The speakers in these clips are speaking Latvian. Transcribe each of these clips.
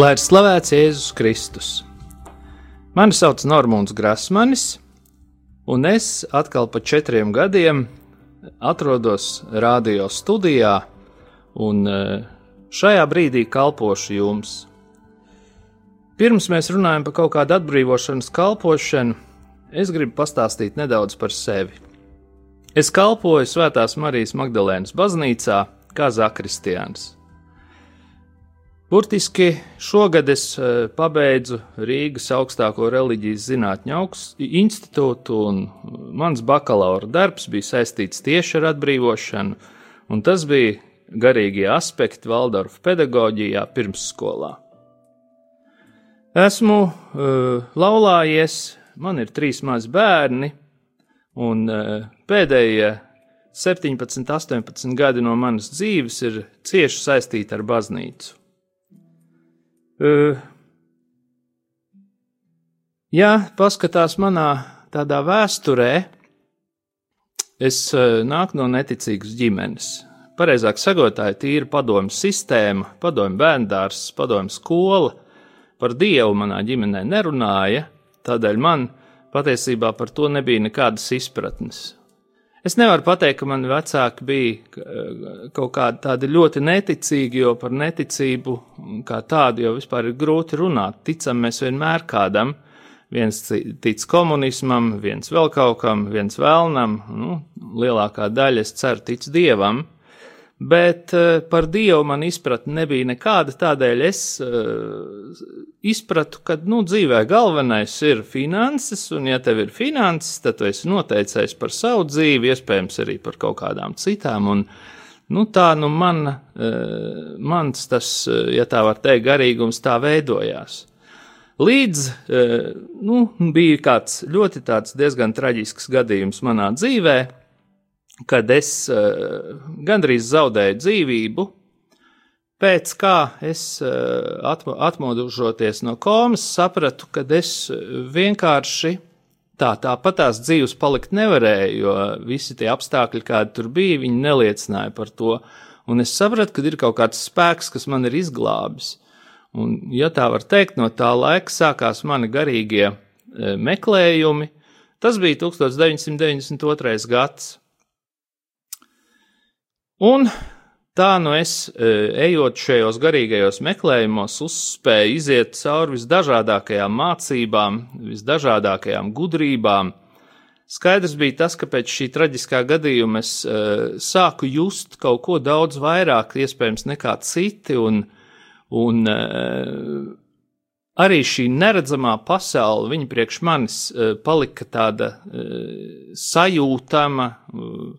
Lai ir slavēts Jēzus Kristus. Mani sauc Normons Grasmanis, un es atkal pa četriem gadiem atrodos radio studijā, un e, šajā brīdī kalpošu jums. Pirms mēs runājam par kaut kādu atbrīvošanas kalpošanu, es gribu pastāstīt nedaudz par sevi. Es kalpoju Svētās Marijas Magdalēnas baznīcā kā zakristiāns. Burtiski šogad es e, pabeidzu Rīgas augstāko reliģijas zinātņu institūtu, un mans bakalaura darbs bija saistīts tieši ar atbrīvošanu, un tas bija garīgie aspekti Valdorfa pedagoģijā pirmsskolā. Esmu uh, laulājies, man ir trīs mazi bērni, un uh, pēdējie 17, 18 gadi no manas dzīves ir cieši saistīti ar baznīcu. Ja paskatās manā tādā vēsturē, es nāku no neticīgas ģimenes. Pareizāk sakot, tā ir tīra padomju sistēma, padomju bērndārs, padomju skola. Par dievu manā ģimenē nerunāja, tādēļ man patiesībā par to nebija nekādas izpratnes. Es nevaru pateikt, ka mani vecāki bija eh, kaut kādi tādi ļoti neticīgi, jo par neticību kā tādu jau vispār ir grūti runāt. Ticam mēs vienmēr kādam, viens tic komunismam, viens vēl kaut kam, viens vēlnam, nu, lielākā daļa, es ceru, tic dievam bet uh, par Dievu man izpratne nebija nekāda, tādēļ es uh, izpratu, ka, nu, dzīvē galvenais ir finanses, un ja tev ir finanses, tad tu esi noteicējis par savu dzīvi, iespējams arī par kaut kādām citām, un, nu, tā, nu, man, uh, mans tas, ja tā var teikt, garīgums tā veidojās. Līdz, nu, bija kāds ļoti diezgan traģisks gadījums manā dzīvēm, kad es uh, gandrīz zaudēju dzīvību, pēc kā es uh, atmo, atmodušoties no komas, sapratu, ka es vienkārši tā, tāpat tās dzīves palikt nevarēju, jo visi tie apstākļi, kādi tur bija, viņi neliecināja par to. Un es sapratu, ka ir kaut kāds spēks, kas man ir izglābis. Un, ja tā var teikt, no tā laika sākās mani garīgie e, meklējumi. Tas bija 1992. gads. Un tā nu es, e, ejot šajos garīgajos meklējumos, uzspēju iziet cauri visdažādākajām mācībām, visdažādākajām gudrībām. Skaidrs bija tas, ka pēc šī traģiskā gadījuma es uh, sāku just kaut ko daudz vairāk, iespējams, nekā citi, un, un uh, arī šī neredzamā pasaule, viņa priekš manis uh, palika tāda uh, sajūtama, uh,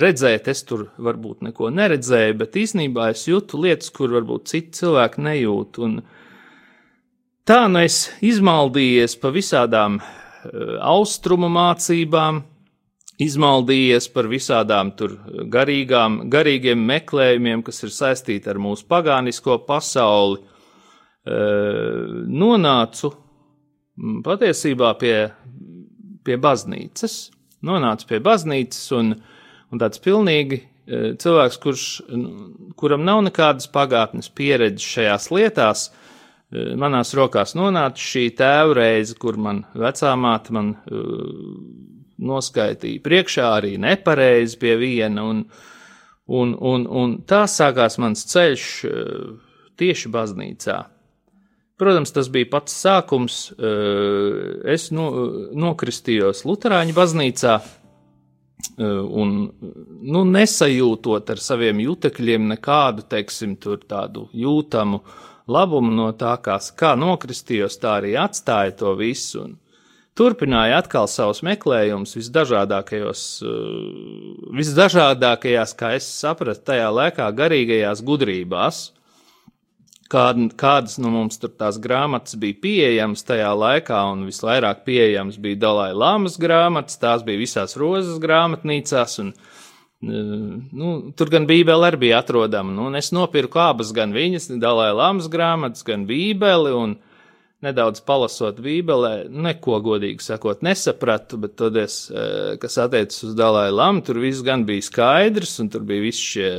redzēt, es tur varbūt neko neredzēju, bet īsnībā es jūtu lietas, kur varbūt citi cilvēki nejūt. Un tā nu es izmaldījies pa visādām uh, austrumu mācībām, izmaldījies par visādām tur garīgām, garīgiem meklējumiem, kas ir saistīti ar mūsu pagānisko pasauli. Uh, nonācu patiesībā pie, pie baznīcas, nonācu pie baznīcas un uh, un tāds pilnīgi e, cilvēks, kurš, kuram nav nekādas pagātnes pieredzes šajās lietās, e, manās rokās nonāca šī tēva reize, kur man vecā māte man uh, noskaitīja priekšā arī nepareizi pie viena, un, un, un, un tā sākās mans ceļš tieši baznīcā. Protams, tas bija pats sākums. Es no, nokristījos Lutāņu baznīcā, un nu, nesajūtot ar saviem jutekļiem nekādu, teiksim, tādu jūtamu labumu no tā, kā, kā nokristījos, tā arī atstāja to visu. Un turpināja atkal savus meklējumus visdažādākajos, eh, visdažādākajās, kā es sapratu, tajā laikā garīgajās gudrībās kād, kādas no nu, mums tur tās grāmatas bija pieejamas tajā laikā, un visvairāk pieejamas bija Dalai Lamas grāmatas, tās bija visās rozes grāmatnīcās, un nu, tur gan Bībele arī bija atrodama, nu, es nopirku abas, gan viņas, Dalai Lamas grāmatas, gan Bībeli, un nedaudz palasot Bībelē, neko godīgi sakot, nesapratu, bet tad es, kas attiecas uz Dalai Lamu, tur viss gan bija skaidrs, un tur bija visi šie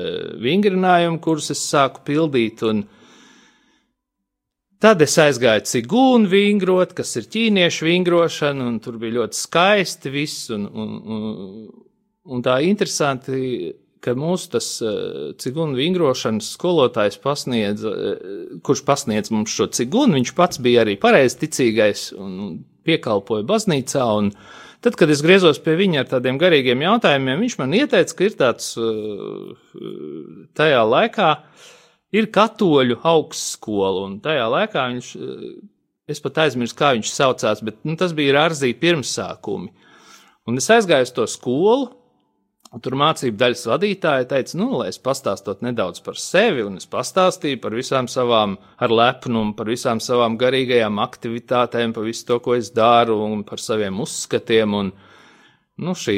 vingrinājumi, kurus es sāku pildīt, un Tad es aizgāju cigūnu vingrot, kas ir ķīniešu vingrošana, un tur bija ļoti skaisti viss. Un, un, un, un tā interesanti, ka mūsu tas uh, cigūnu vingrošanas skolotājs pasniedz, uh, kurš pasniedz mums šo cigūnu, viņš pats bija arī pareizticīgais un piekalpoja baznīcā. Un, Tad, kad es griezos pie viņa ar tādiem garīgiem jautājumiem, viņš man ieteica, ka ir tāds uh, tajā laikā, uh, ir katoļu augstskola, un tajā laikā viņš, eh, es pat aizmirsu, kā viņš saucās, bet nu, tas bija Rārzī pirmsākumi. Un es aizgāju uz to skolu, un tur mācību daļas vadītāja teica, nu, lai es pastāstot nedaudz par sevi, un es pastāstīju par visām savām, ar lepnumu, par visām savām garīgajām aktivitātēm, par visu to, ko es daru, un par saviem uzskatiem, un, nu, šī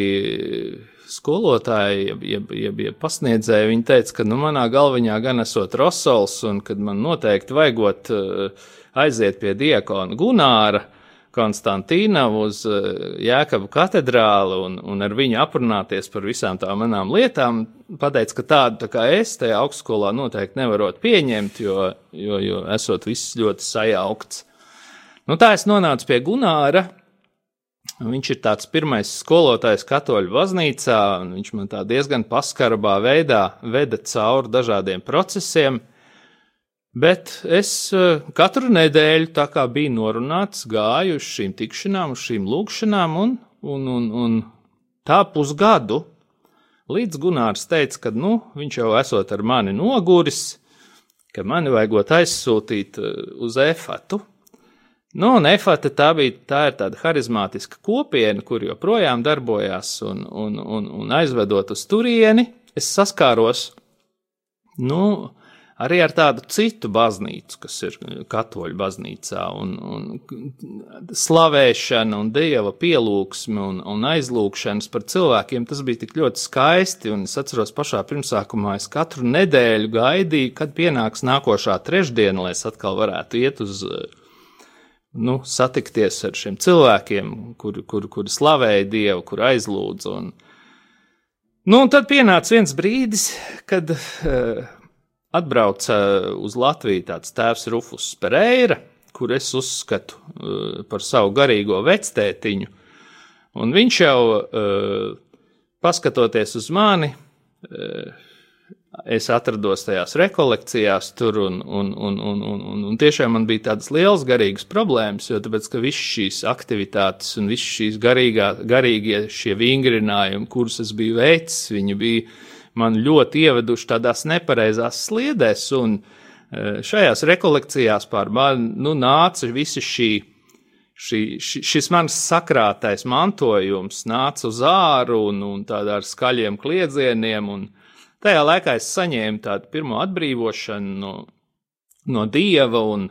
skolotāji, jeb, jeb, jeb, jeb pasniedzēji, viņi teica, ka nu, manā galviņā gan esot Rosols, un kad man noteikti vajagot uh, aiziet pie diakona Gunāra. Konstantīna uz uh, Jēkabu katedrāli un, un ar viņu aprunāties par visām tām manām lietām, pateica, ka tādu tā kā es tajā augstskolā noteikti nevarot pieņemt, jo, jo, jo esot viss ļoti sajaukts. Nu, tā es nonācu pie Gunāra, Viņš ir tāds pirmais skolotājs katoļu baznīcā, viņš man tā diezgan paskarbā veidā veda cauri dažādiem procesiem. Bet es eh, katru nedēļu, tā kā bija norunāts, gāju uz šīm tikšanām, uz šīm lūkšanām, un, un, un, un tā pusgadu, līdz Gunārs teica, ka nu, viņš jau esot ar mani noguris, ka mani vajagot aizsūtīt eh, uz efatu. Nu, un efata tā bija tā tāda harizmātiska kopiena, kur joprojām darbojās, un, un, un, un aizvedot uz turieni, es saskāros, nu, arī ar tādu citu baznīcu, kas ir katoļu baznīcā, un, un slavēšana un dieva pielūgsme un, un aizlūgšanas par cilvēkiem, tas bija tik ļoti skaisti, un es atceros pašā pirmsākumā, es katru nedēļu gaidīju, kad pienāks nākošā trešdiena, lai es atkal varētu iet uz nu, satikties ar šiem cilvēkiem, kuri kur, kur slavēja Dievu, kur aizlūdza. Un, nu, un tad pienāca viens brīdis, kad uh, atbrauca uz Latviju tāds tēvs Rufus Pereira, kur es uzskatu uh, par savu garīgo vectētiņu. Un viņš jau, uh, paskatoties uz mani, uh, es atrados tajās rekolekcijās tur, un, un, un, un, un, un, un tiešām man bija tādas lielas garīgas problēmas, jo tāpēc, ka visas šīs aktivitātes un visas šīs garīgā, garīgie šie vingrinājumi, kurus es biju veicis, viņi bija man ļoti ieveduši tādās nepareizās sliedēs, un e, šajās rekolekcijās pār mani, nu, nāca visi šī šī, šis mans sakrātais mantojums nāca uz āru un, un tādā ar skaļiem kliedzieniem, un, Tajā laikā es saņēmu tādu pirmo atbrīvošanu no, no dieva, un,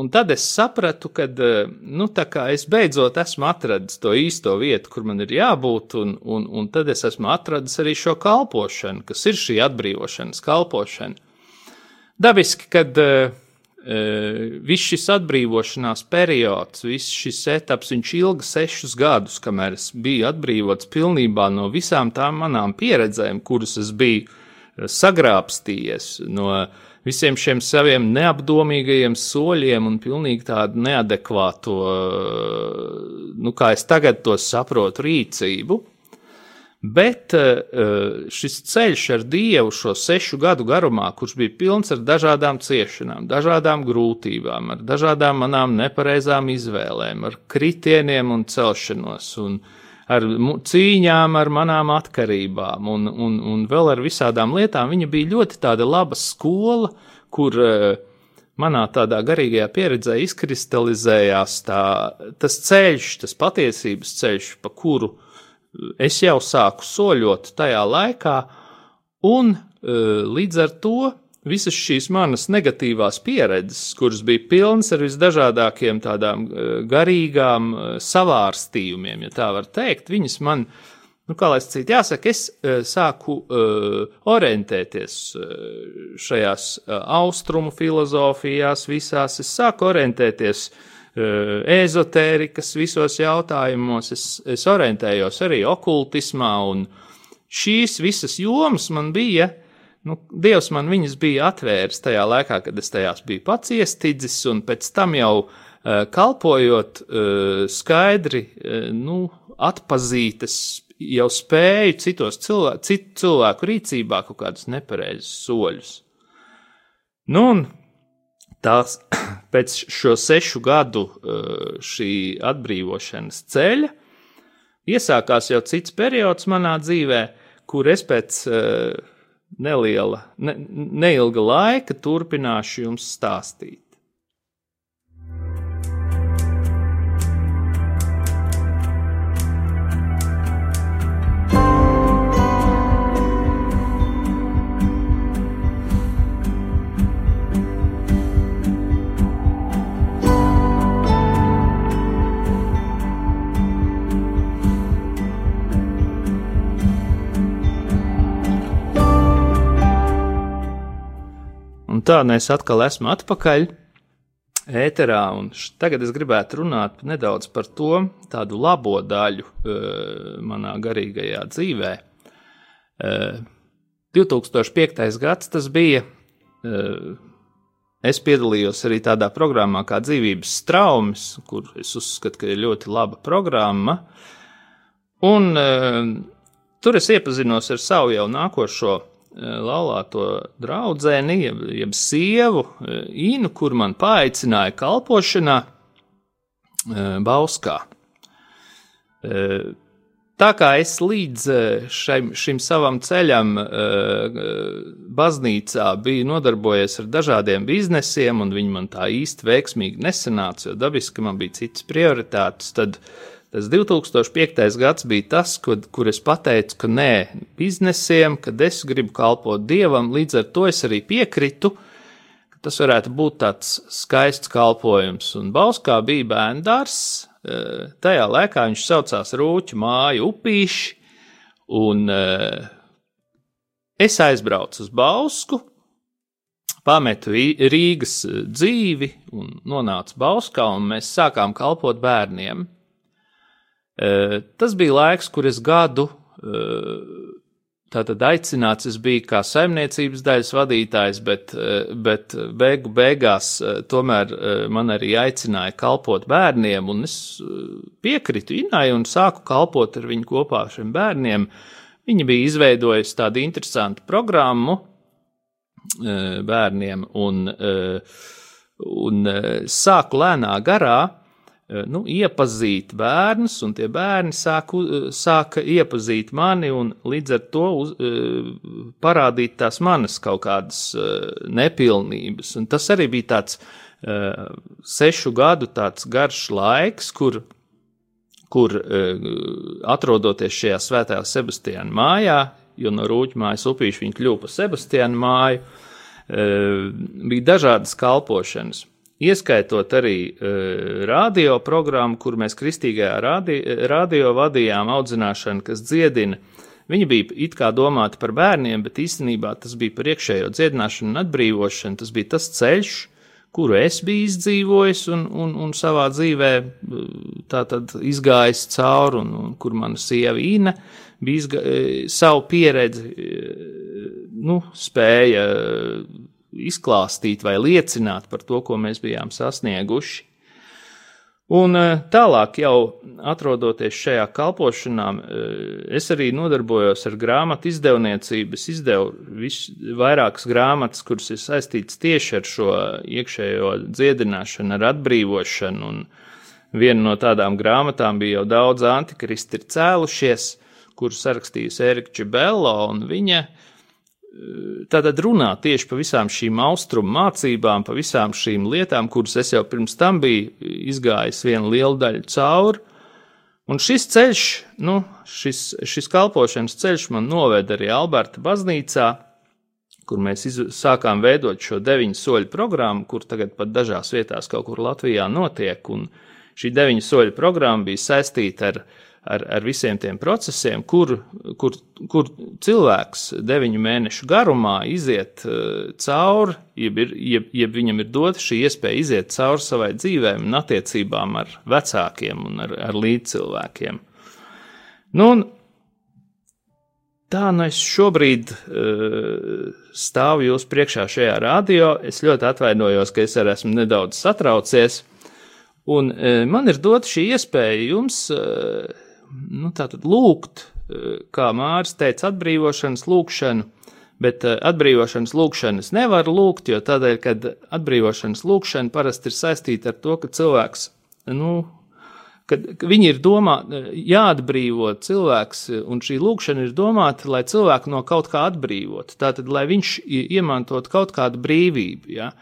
un tad es sapratu, ka eh, nu, es beidzot esmu atradis to īsto vietu, kur man ir jābūt, un, un, un tad es esmu atradis arī šo kalpošanu, kas ir šī atbrīvošanas kalpošana. Dabiski, kad uh, viss šis atbrīvošanās periods, viss šis etaps, viņš ilga sešus gadus, kamēr es biju atbrīvots pilnībā no visām tām manām pieredzēm, kuras es biju sagrābstījies, no visiem šiem saviem neapdomīgajiem soļiem un pilnīgi tādu neadekvāto, nu, kā es tagad to saprotu, rīcību. Bet eh, šis ceļš ar Dievu šo sešu gadu garumā, kurš bija pilns ar dažādām ciešanām, dažādām grūtībām, ar dažādām manām nepareizām izvēlēm, ar kritieniem un celšanos, un ar cīņām ar manām atkarībām, un, un, un vēl ar visādām lietām, viņa bija ļoti tāda laba skola, kur eh, manā tādā garīgajā pieredzē izkristalizējās tā, tas ceļš, tas patiesības ceļš, pa kuru es jau sāku soļot tajā laikā, un e, līdz ar to visas šīs manas negatīvās pieredzes, kuras bija pilnas ar visdažādākiem tādām e, garīgām e, savārstījumiem, ja tā var teikt, viņas man, nu, kā lai es cīt, jāsaka, es sāku orientēties šajās austrumu filozofijās visās, es sāku orientēties uh, ezotērikas visos jautājumos, es, es orientējos arī okultismā, un šīs visas jomas man bija Nu, Dievs man viņas bija atvēris tajā laikā, kad es tajās biju pats iestidzis, un pēc tam jau uh, kalpojot, uh, skaidri nu, atpazītas, jau spēju citos cilvēku, citu cilvēku rīcībā kaut kādus nepareizus soļus. Nu, un tās pēc šo sešu gadu šī atbrīvošanas ceļa iesākās jau cits periods manā dzīvē, kur es pēc neliela, ne, neilga laika turpināšu jums stāstīt. Tā, es atkal esmu atpakaļ ēterā, tagad es gribētu runāt nedaudz par to tādu labo daļu uh, manā garīgajā dzīvē. Uh, 2005. gads tas bija. Uh, es piedalījos arī tādā programmā kā Dzīvības traumas, kur es uzskatu, ka ir ļoti laba programma. Un tur es iepazinos ar savu jau nākošo laulāto draudzeni, jeb, jeb sievu, Inu, kur man paaicināja kalpošanā Bauskā. Tā kā es līdz šim, šim savam ceļam baznīcā biju nodarbojies ar dažādiem biznesiem, un viņi man tā īsti veiksmīgi nesanāca, jo dabiski man bija citas prioritātes, tad uh, Tas 2005. gads bija tas, kad, kur es pateicu, ka nē, biznesiem, kad es gribu kalpot dievam, līdz ar to es arī piekritu, ka tas varētu būt tāds skaists kalpojums. Un Bauskā bija bērndārs, eh, tajā laikā viņš saucās Rūķu māju upīši, un eh, es aizbraucu uz Bausku, pametu Rīgas eh, dzīvi un nonācu Bauskā, un mēs sākām kalpot bērniem. Tas bija laiks, kur es gadu tātad aicināts, es biju kā saimniecības daļas vadītājs, bet, bet beigu beigās tomēr man arī aicināja kalpot bērniem, un es piekritu Inai un sāku kalpot ar viņu kopā ar šiem bērniem. Viņa bija izveidojusi tādu interesantu programmu bērniem, un, un sāku lēnā garā nu, iepazīt bērnus, un tie bērni sāku, eh, sāka iepazīt mani, un līdz ar to uz, eh, parādīt tās manas kaut kādas nepilnības. Un tas arī bija tāds sešu gadu tāds garš laiks, kur, kur atrodoties šajā svētā Sebastiāna mājā, jo no Rūķa mājas upīša viņa kļuva par Sebastiāna māju, bija dažādas kalpošanas ieskaitot arī uh, radio programmu, kur mēs kristīgajā radio, radio vadījām audzināšanu, kas dziedina. Viņi bija it kā domāti par bērniem, bet īstenībā tas bija par iekšējo dziedināšanu un atbrīvošanu. Tas bija tas ceļš, kuru es biju izdzīvojis un, un, un savā dzīvē izgājis cauri, un, un kur mana sieva Ina bija izga, savu pieredzi, nu, spēja izklāstīt vai liecināt par to, ko mēs bijām sasnieguši. Un eh, tālāk, jau atrodoties šajā kalpošanā, eh, es arī nodarbojos ar grāmatu izdevniecību. Es izdevu vis, vairākas grāmatas, kuras ir saistītas tieši ar šo iekšējo dziedināšanu, ar atbrīvošanu. Un viena no tādām grāmatām bija jau daudz antikristi ir cēlušies, kurus sarakstījusi Erika Čibello, un viņa uh, tātad runā tieši par visām šīm austrumu mācībām, par visām šīm lietām, kuras es jau pirms tam biju izgājis vienu lielu daļu cauri. Un šis ceļš, nu, šis, šis kalpošanas ceļš man noved arī Alberta baznīcā, kur mēs iz, sākām veidot šo deviņu soļu programmu, kur tagad pat dažās vietās kaut kur Latvijā notiek. Un šī deviņu soļu programma bija saistīta ar uh, ar, ar visiem tiem procesiem, kur, kur, kur cilvēks deviņu mēnešu garumā iziet uh, cauri, jeb, ir, jeb, jeb viņam ir dota šī iespēja iziet cauri savai dzīvēm un attiecībām ar vecākiem un ar, ar līdzcilvēkiem. Nu, un Tā nu es šobrīd uh, stāvu jūs priekšā šajā radio. Es ļoti atvainojos, ka es arī esmu nedaudz satraucies. Un uh, man ir dota šī iespēja jums uh, nu, lūgt, uh, kā Mārcis teica, atbrīvošanas lūgšanu. Bet uh, atbrīvošanas lūgšanas nevar lūgt, jo tādēļ, kad atbrīvošanas lūgšana parasti ir saistīta ar to, ka cilvēks nu, kad viņi ir domāti, jāatbrīvo cilvēks, un šī lūkšana ir domāta, lai cilvēku no kaut kā atbrīvot. Tātad, lai viņš iemantot kaut kādu brīvību. Ja?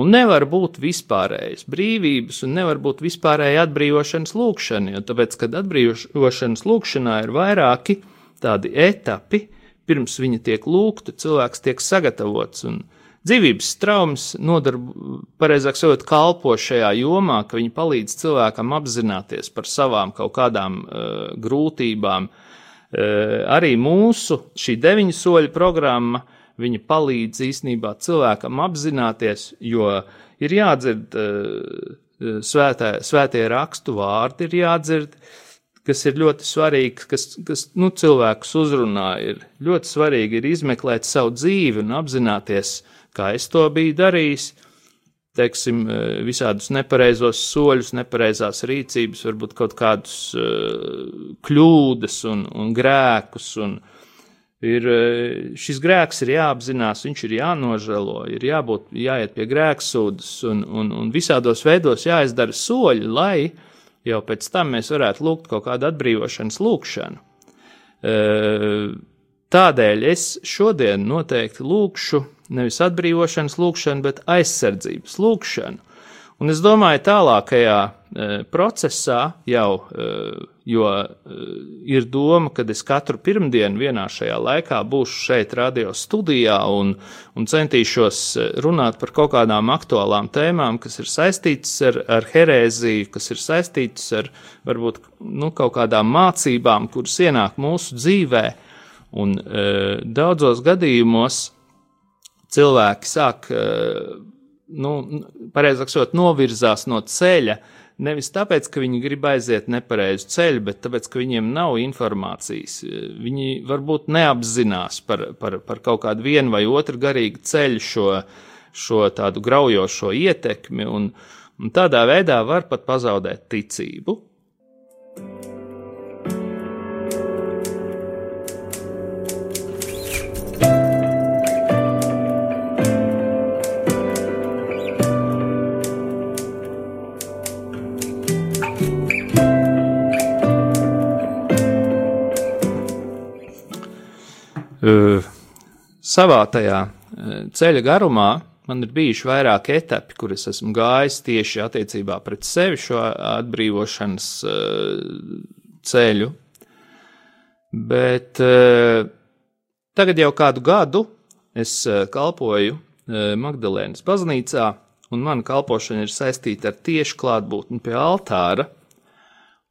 Un nevar būt vispārējas brīvības, un nevar būt vispārēja atbrīvošanas lūkšana, jo tāpēc, kad atbrīvošanas lūkšanā ir vairāki tādi etapi, pirms viņa tiek lūgta, cilvēks tiek sagatavots. Un, uh, dzīvības traumas nodarbu, pareizāk sakot, kalpo šajā jomā, ka viņi palīdz cilvēkam apzināties par savām kaut kādām uh, grūtībām. Uh, arī mūsu šī deviņu soļu programma, viņa palīdz īstenībā cilvēkam apzināties, jo ir jādzird uh, svētē, svētie rakstu vārdi, ir jādzird, kas ir ļoti svarīgs, kas, kas nu, cilvēkus uzrunā. Ir ļoti svarīgi ir izmeklēt savu dzīvi un apzināties, uh, kā es to biju darījis, teiksim, eh, visādus nepareizos soļus, nepareizās rīcības, varbūt kaut kādus uh, kļūdas un, un grēkus. Un ir, eh, šis grēks ir jāapzinās, viņš ir jānožēlo, ir jābūt, jāiet pie grēksūdas un, un, un visādos veidos jāizdara soļi, lai jau pēc tam mēs varētu lūgt kaut kādu atbrīvošanas lūgšanu. Uh, tādēļ es šodien noteikti lūkšu nevis atbrīvošanas lūkšanu, bet aizsardzības lūkšanu. Un es domāju, tālākajā procesā jau, e, jo e, ir doma, ka es katru pirmdienu vienā šajā laikā būšu šeit radio studijā un, un centīšos runāt par kaut kādām aktuālām tēmām, kas ir saistītas ar, ar herēziju, kas ir saistītas ar varbūt nu, kaut kādām mācībām, kuras ienāk mūsu dzīvē. Un daudzos gadījumos cilvēki sāk, eh, nu, pareizāk sakot, novirzās no ceļa. Nevis tāpēc, ka viņi grib aiziet nepareizu ceļu, bet tāpēc, ka viņiem nav informācijas. Viņi varbūt neapzinās par, par, par kaut kādu vienu vai otru garīgu ceļu šo, šo tādu graujošo ietekmi, un, un tādā veidā var pat pazaudēt ticību. Savā tajā ceļa garumā man ir bijuši vairāki etapi, kur es esmu gājis tieši attiecībā pret sevi šo atbrīvošanas ceļu. Bet tagad jau kādu gadu es kalpoju Magdalēnas baznīcā, un mana kalpošana ir saistīta ar tieši klātbūtni pie altāra.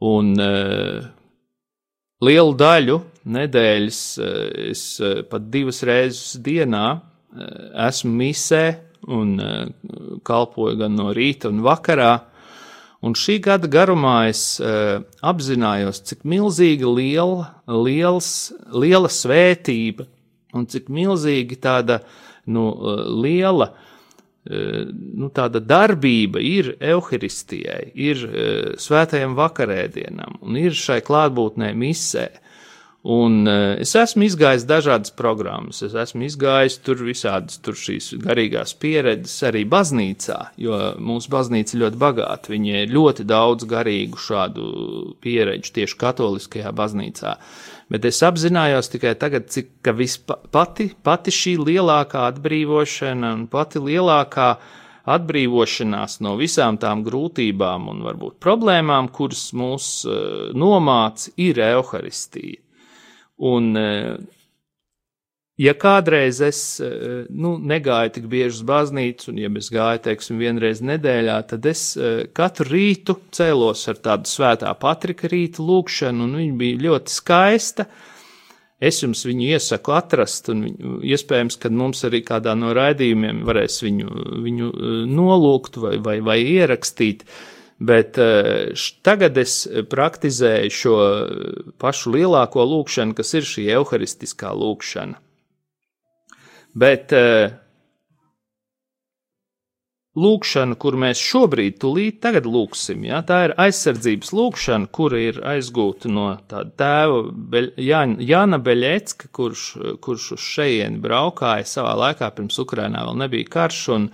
Un lielu daļu nedēļas eh, es eh, pat divas reizes dienā eh, esmu misē un kalpoju gan no rīta un vakarā. Un šī gada garumā es uh, apzinājos, cik milzīga liela, liels, liela svētība un cik milzīgi tāda nu, liela uh, nu, tāda darbība ir evaharistijai, ir uh, svētajam vakarēdienam un ir šai klātbūtnē misē. Un uh, es esmu izgājis dažādas programmas, es esmu izgājis tur visādas tur šīs garīgās pieredzes arī baznīcā, jo mūsu baznīca ir ļoti bagāta. Viņi ir ļoti daudz garīgu šādu pieredžu tieši katoliskajā baznīcā. Bet es apzinājos tikai tagad, cik pati, pati šī lielākā atbrīvošana un pati lielākā atbrīvošanās no visām tām grūtībām un varbūt problēmām, kuras mūs uh, nomāca, ir evaharistija. Un, e, ja kādreiz es e, nu, negāju tik bieži uz baznīcu, un ja es gāju, teiksim, vienreiz nedēļā, tad es e, katru rītu cēlos ar tādu svētā Patrika rīta lūkšanu, un viņa bija ļoti skaista. Es jums viņu iesaku atrast, un viņu, iespējams, ka mums arī kādā no raidījumiem varēs viņu, viņu nolūgt vai, vai, vai ierakstīt. Bet uh, tagad es praktizēju šo pašu lielāko lūkšanu, kas ir šī evaharistiskā lūkšana. Bet uh, lūkšana, kur mēs šobrīd, tūlīt tagad lūksim, ja, tā ir aizsardzības lūkšana, kura ir aizgūta no tāda tēva Beļ, Jāna, Jāna Beļecka, kurš, kurš uz šejieni braukāja savā laikā, pirms Ukrainā vēl nebija karš, un,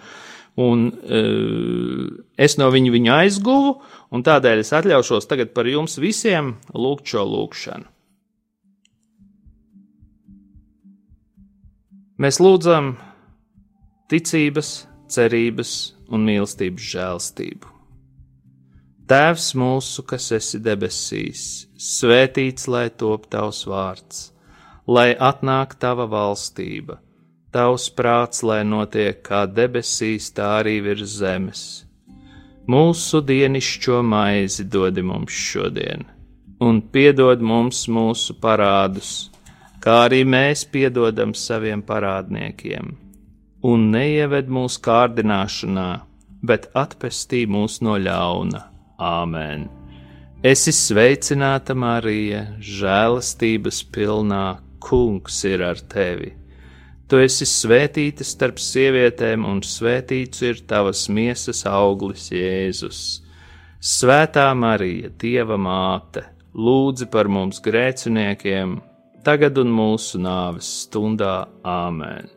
un uh, es no viņa viņu aizguvu, un tādēļ es atļaušos tagad par jums visiem lūgt šo lūkšanu. Mēs lūdzam ticības, cerības un mīlestības žēlstību. Tēvs mūsu, kas esi debesīs, svētīts lai top tavs vārds, lai atnāk tava valstība, tavs prāts, lai notiek kā debesīs, tā arī virs zemes. Mūsu dienišķo maizi dod mums šodien, un piedod mums mūsu parādus, kā arī mēs piedodam saviem parādniekiem un neieved mūsu kārdināšanā, bet atpestī mūs no ļauna. Āmen! Esi sveicināta, Marija, žēlastības pilnā, Kungs ir ar tevi. Tu esi svētīta starp sievietēm, un svētīts ir tavas miesas auglis, Jēzus. Svētā Marija, Dieva māte, lūdzi par mums grēciniekiem, tagad un mūsu nāves stundā Āmen!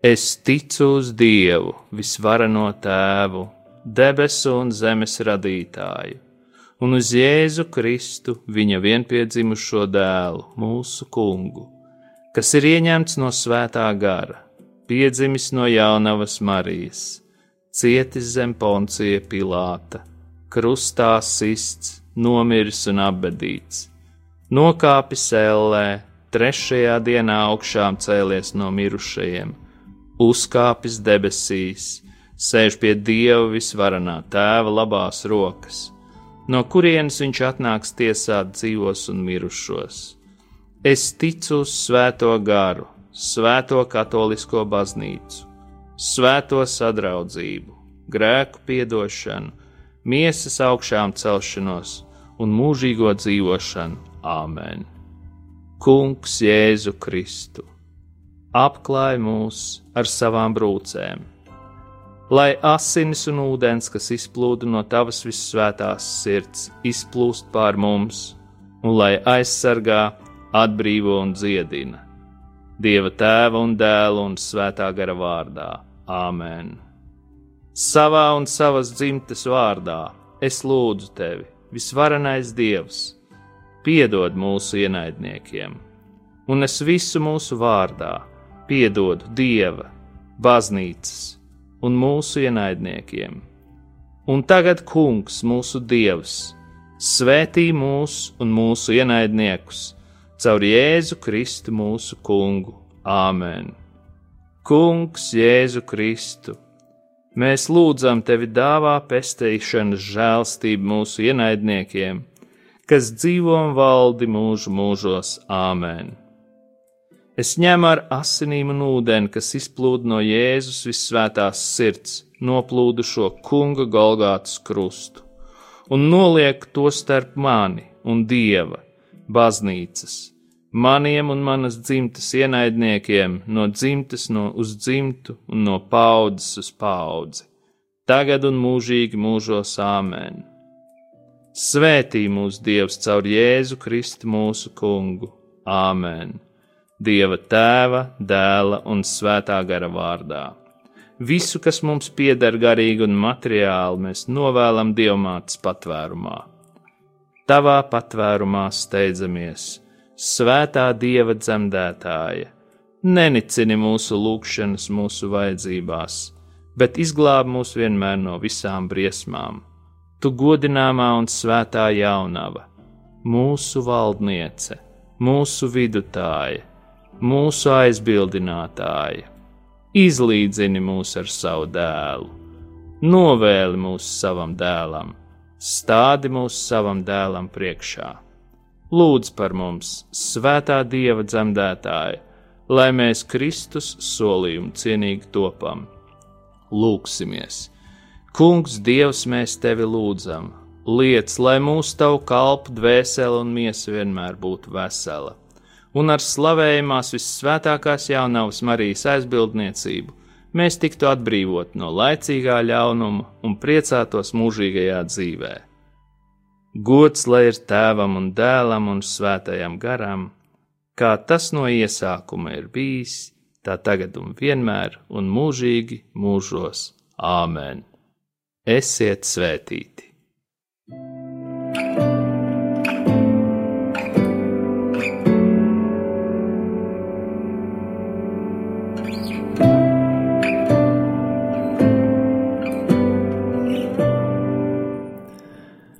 Es ticu uz Dievu, visvarano tēvu, debesu un zemes radītāju, un uz Jēzu Kristu, viņa vienpiedzimušo dēlu, mūsu kungu, kas ir ieņemts no svētā gara, piedzimis no jaunavas Marijas, cietis zem poncija Pilāta, krustā sists, nomiris un apbedīts, nokāpis ellē, trešajā dienā augšām cēlies no mirušajiem uzkāpis debesīs, sēž pie Dieva visvarenā tēva labās rokas, no kurienes viņš atnāks tiesāt dzīvos un mirušos. Es ticu uz svēto garu, svēto katolisko baznīcu, svēto sadraudzību, grēku piedošanu, miesas augšām celšanos un mūžīgo dzīvošanu. Āmen! Kungs Jēzu Kristu! apklāj mūs ar savām brūcēm. Lai asinis un ūdens, kas izplūda no tavas visvētās sirds, izplūst pār mums, un lai aizsargā, atbrīvo un dziedina. Dieva tēva un dēla un svētā gara vārdā - Āmen! Savā un savas dzimtes vārdā es lūdzu tevi, visvarenais Dievs, piedod mūsu ienaidniekiem, un es visu mūsu vārdā piedodu Dieva, baznīcas un mūsu ienaidniekiem. Un tagad, Kungs, mūsu Dievs, svētī mūs un mūsu ienaidniekus caur Jēzu Kristu mūsu Kungu. Āmen! Kungs, Jēzu Kristu! Mēs lūdzam tevi dāvā pestīšanas žēlstību mūsu ienaidniekiem, kas dzīvo un valdi mūžu mūžos. Āmen! Es ņemu ar asinīm un ūdeni, kas izplūda no Jēzus visvētās sirds, noplūdu šo kunga Golgātas krustu, un nolieku to starp mani un dieva, baznīcas, maniem un manas dzimtas ienaidniekiem, no dzimtas no uz dzimtu un no paudzes uz paudzi, tagad un mūžīgi mūžos āmēn. Svētī mūsu Dievs caur Jēzu Kristu mūsu kungu. Āmen! Dieva tēva, dēla un svētā gara vārdā. Visu, kas mums pieder garīgi un materiāli, mēs novēlam Dievmātes patvērumā. Tavā patvērumā steidzamies, svētā Dieva dzemdētāja, nenicini mūsu lūgšanas mūsu vajadzībās, bet izglāb mūs vienmēr no visām briesmām. Tu godināmā un svētā jaunava, mūsu valdniece, mūsu vidutāja mūsu aizbildinātāja, izlīdzini mūs ar savu dēlu, novēli mūs savam dēlam, stādi mūs savam dēlam priekšā. Lūdz par mums, svētā Dieva dzemdētāja, lai mēs Kristus solījumu cienīgi topam. Lūksimies! Kungs, Dievs, mēs tevi lūdzam, liec, lai mūsu tavu kalpu dvēsele un miesa vienmēr būtu vesela, un ar slavējumās vissvētākās jaunavas Marijas aizbildniecību mēs tiktu atbrīvoti no laicīgā ļaunuma un priecātos mūžīgajā dzīvē. Gods lai ir tēvam un dēlam un svētajam garam, kā tas no iesākuma ir bijis, tā tagad un vienmēr un mūžīgi mūžos. Āmen! Esiet svētīti! thank you